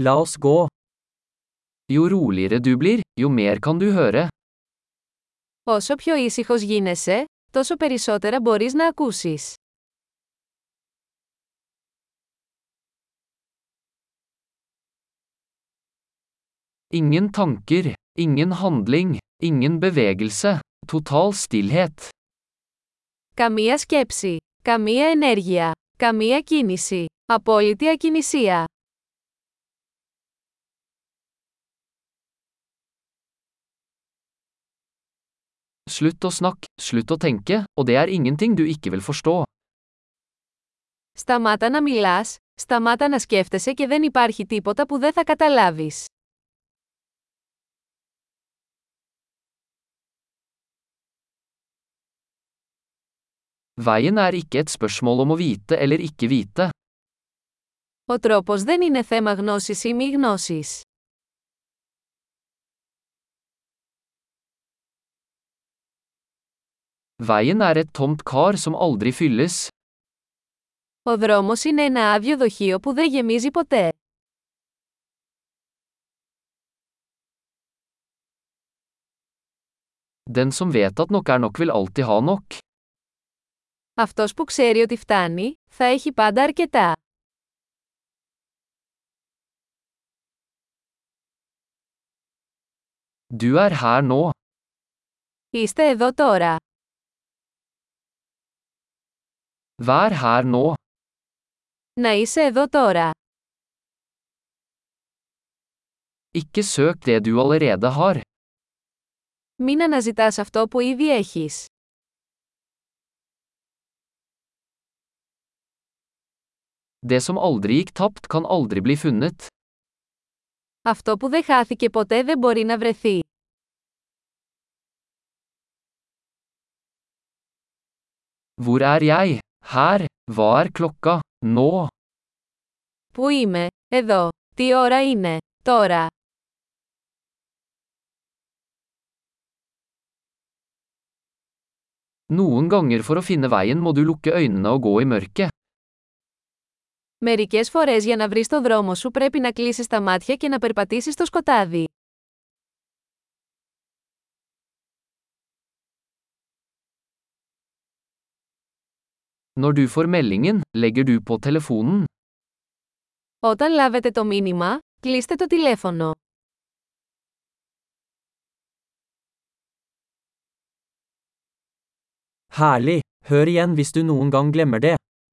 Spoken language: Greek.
La oss gå. Jo roligere du blir, jo mer kan du høre. Όσο πιο ήσυχος γίνεσαι, τόσο περισσότερα μπορείς να ακούσεις. Ingen tanker, ingen handling, ingen bevegelse, total stillhet. Καμία σκέψη, καμία ενέργεια, καμία κίνηση, απόλυτη ακινησία. Slutt å snakke, slutt å tenke, og det er ingenting du ikke vil forstå. Σταμάτα να μιλάς, σταμάτα να σκέφτεσαι και δεν υπάρχει τίποτα που δεν θα καταλάβεις. Veien er ikke et spørsmål om å vite eller ikke vite. Ο τρόπος δεν είναι θέμα γνώσης ή μη γνώσης. Veien er et tomt kar som aldri fylles. Ο δρόμος είναι ένα άδειο δοχείο που δεν γεμίζει ποτέ. Den som vet at nok er nok vil alltid ha nok. Αυτός που ξέρει ότι φτάνει, θα έχει πάντα αρκετά. Du er her nå. Είστε εδώ τώρα. Vær her nå. Να είσαι εδώ τώρα. Ikke søk det du allerede har. Μην αναζητάς αυτό που ήδη έχεις. Det som aldri gikk tapt kan aldri bli funnet. Αυτό που δεν χάθηκε ποτέ δεν μπορεί να βρεθεί. Hvor er jeg? Her. Hva er klokka? Nå. Πού είμαι; Εδώ. Τι ώρα είναι; Τώρα. Noen ganger for å finne veien må du lukke øynene og gå i mørket. Μερικές φορές για να βρεις το δρόμο σου πρέπει να κλείσεις τα μάτια και να περπατήσεις στο σκοτάδι. Når du får meldingen, legger du på telefonen. Όταν λάβετε το μήνυμα, κλείστε το τηλέφωνο. Herlig! Hør igjen hvis du noen gang glemmer det.